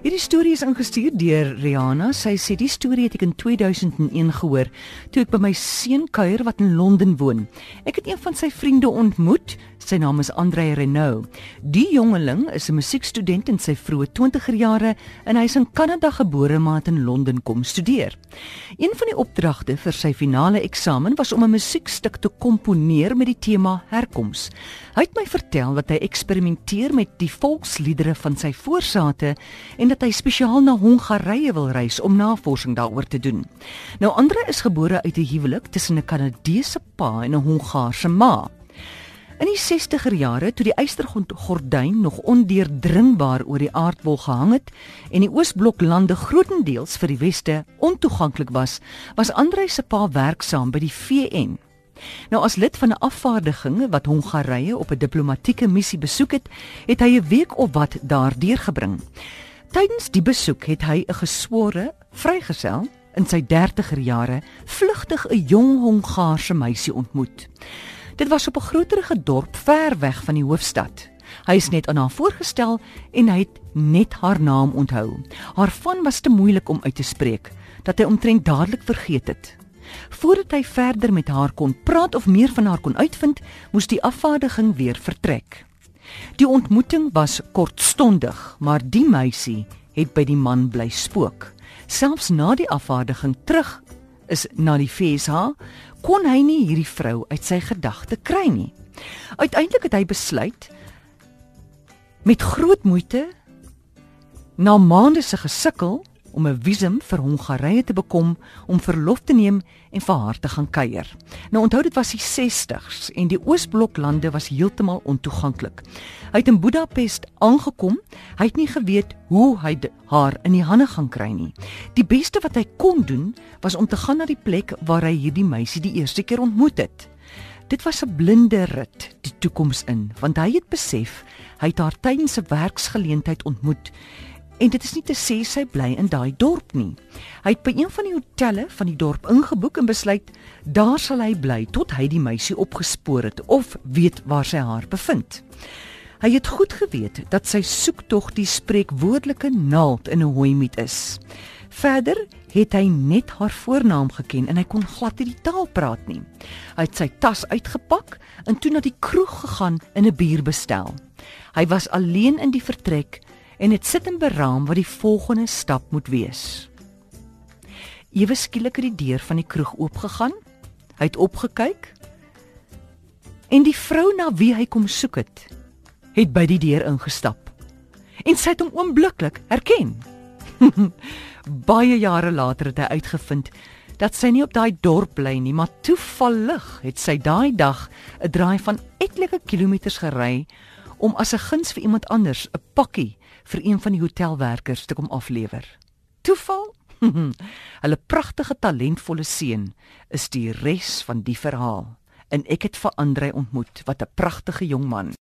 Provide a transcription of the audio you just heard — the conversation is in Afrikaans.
Hierdie storie is ingestuur deur Rihanna. Sy sê die storie het ek in 2001 gehoor toe ek by my seun kuier wat in Londen woon. Ek het een van sy vriende ontmoet. Sy naam is Andre Renault. Die jongeling is 'n musiekstudent in sy vroeë 20er jare en hy is in Kanada gebore maar het in Londen kom studeer. Een van die opdragte vir sy finale eksamen was om 'n musiekstuk te komponeer met die tema herkoms. Hy het my vertel dat hy eksperimenteer met die volksliedere van sy voorsate en dat hy spesiaal na Hongarye wil reis om navorsing daaroor te doen. Nou Andre is gebore uit 'n huwelik tussen 'n Kanadese pa en 'n Hongaarse ma. In die 60er jare toe die ystergordyn nog ondeurdringbaar oor die aardbol gehang het en die Oosblok lande grootendeels vir die weste ontoeganklik was, was Andre se pa werksaam by die VN. Nou as lid van 'n afvaardiging wat Hongarye op 'n diplomatieke missie besoek het, het hy 'n week of wat daar deurgebring. Tydens die besoek het hy 'n geswore vrygesel in sy 30er jare vlugtig 'n jong Hongaarse meisie ontmoet. Dit was op 'n groterige dorp ver weg van die hoofstad. Hy is net aan haar voorgestel en hy het net haar naam onthou. Haar van was te moeilik om uit te spreek dat hy omtrent dadelik vergeet het. Voordat hy verder met haar kon praat of meer van haar kon uitvind, moes die afvaardiging weer vertrek. Die ontmoeting was kortstondig, maar die meisie het by die man bly spook. Selfs na die afvaardiging terug is na die FSH, kon hy nie hierdie vrou uit sy gedagte kry nie. Uiteindelik het hy besluit met groot moeite na maande se gesukkel om 'n visum vir Hongarye te bekom om verlof te neem en vir haar te gaan kuier. Nou onthou dit was die 60s en die Oosbloklande was heeltemal ontoeganklik. Hy het in Budapest aangekom. Hy het nie geweet hoe hy haar in die hande gaan kry nie. Die beste wat hy kon doen was om te gaan na die plek waar hy hierdie meisie die eerste keer ontmoet het. Dit was 'n blinde rit die toekoms in, want hy het besef hy het haar tydens 'n werksgeleentheid ontmoet En dit is nie te sê sy bly in daai dorp nie. Hy het by een van die hotelle van die dorp ingeboek en besluit daar sal hy bly tot hy die meisie opgespoor het of weet waar sy haar bevind. Hy het goed geweet dat sy soektog die spreekwoordelike naald in 'n hooimiet is. Verder het hy net haar voornaam geken en hy kon glad nie die taal praat nie. Hy het sy tas uitgepak en toe na die kroeg gegaan en 'n bier bestel. Hy was alleen in die vertrek en het sit en beraam wat die volgende stap moet wees. Ewe skielik het die deur van die kroeg oopgegaan. Hy het opgekyk en die vrou na wie hy kom soek het, het by die deur ingestap. En sy het hom oombliklik herken. Baie jare later het hy uitgevind dat sy nie op daai dorp bly nie, maar toevallig het sy daai dag 'n draai van etlike kilometers gery om as 'n guns vir iemand anders 'n pakkie vir een van die hotelwerkers te kom aflewer. Toeval? Hulle pragtige talentvolle seun is die res van die verhaal. En ek het vir Andre ontmoet wat 'n pragtige jong man